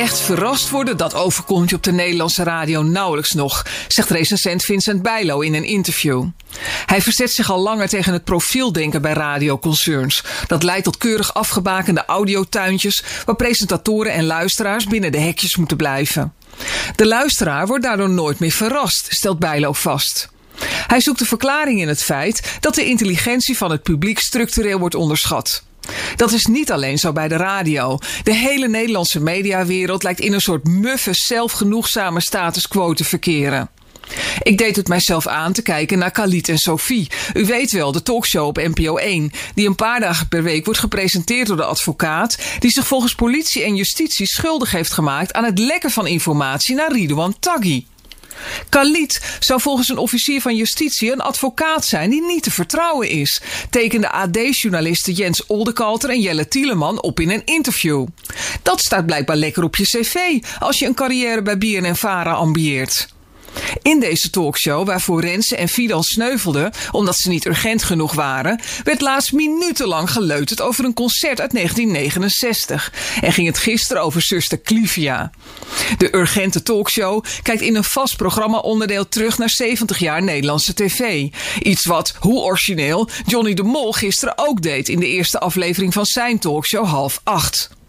Echt verrast worden, dat overkomt je op de Nederlandse radio nauwelijks nog, zegt recensent Vincent Bijlo in een interview. Hij verzet zich al langer tegen het profieldenken bij radioconcerns. Dat leidt tot keurig afgebakende audiotuintjes waar presentatoren en luisteraars binnen de hekjes moeten blijven. De luisteraar wordt daardoor nooit meer verrast, stelt Bijlo vast. Hij zoekt de verklaring in het feit dat de intelligentie van het publiek structureel wordt onderschat. Dat is niet alleen zo bij de radio. De hele Nederlandse mediawereld lijkt in een soort muffe, zelfgenoegzame status quo te verkeren. Ik deed het mijzelf aan te kijken naar Khalid en Sophie. U weet wel, de talkshow op NPO 1, die een paar dagen per week wordt gepresenteerd door de advocaat, die zich volgens politie en justitie schuldig heeft gemaakt aan het lekken van informatie naar Ridouan Taghi. Khalid zou volgens een officier van justitie een advocaat zijn die niet te vertrouwen is, tekende AD-journalisten Jens Oldekalter en Jelle Tieleman op in een interview. Dat staat blijkbaar lekker op je cv als je een carrière bij BNN-Vara ambieert. In deze talkshow, waarvoor Rensen en Fidan sneuvelden omdat ze niet urgent genoeg waren, werd laatst minutenlang geleuterd over een concert uit 1969 en ging het gisteren over zuster Clivia. De urgente talkshow kijkt in een vast programma-onderdeel terug naar 70 jaar Nederlandse tv. Iets wat, hoe origineel, Johnny de Mol gisteren ook deed in de eerste aflevering van zijn talkshow half acht.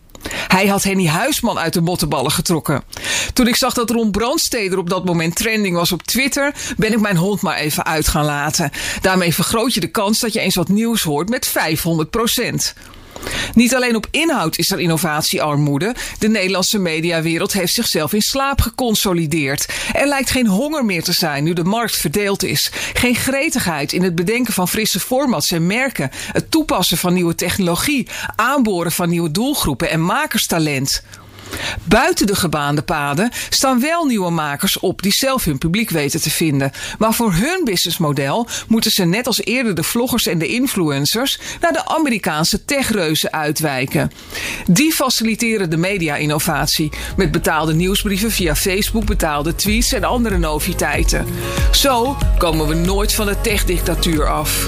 Hij had Henny Huisman uit de bottenballen getrokken. Toen ik zag dat Ron Brandsteder op dat moment trending was op Twitter, ben ik mijn hond maar even uit gaan laten. Daarmee vergroot je de kans dat je eens wat nieuws hoort met 500 procent. Niet alleen op inhoud is er innovatiearmoede. De Nederlandse mediawereld heeft zichzelf in slaap geconsolideerd. Er lijkt geen honger meer te zijn nu de markt verdeeld is. Geen gretigheid in het bedenken van frisse formats en merken. Het toepassen van nieuwe technologie. Aanboren van nieuwe doelgroepen en makerstalent. Buiten de gebaande paden staan wel nieuwe makers op die zelf hun publiek weten te vinden. Maar voor hun businessmodel moeten ze net als eerder de vloggers en de influencers naar de Amerikaanse techreuzen uitwijken. Die faciliteren de media-innovatie met betaalde nieuwsbrieven via Facebook, betaalde tweets en andere noviteiten. Zo komen we nooit van de techdictatuur af.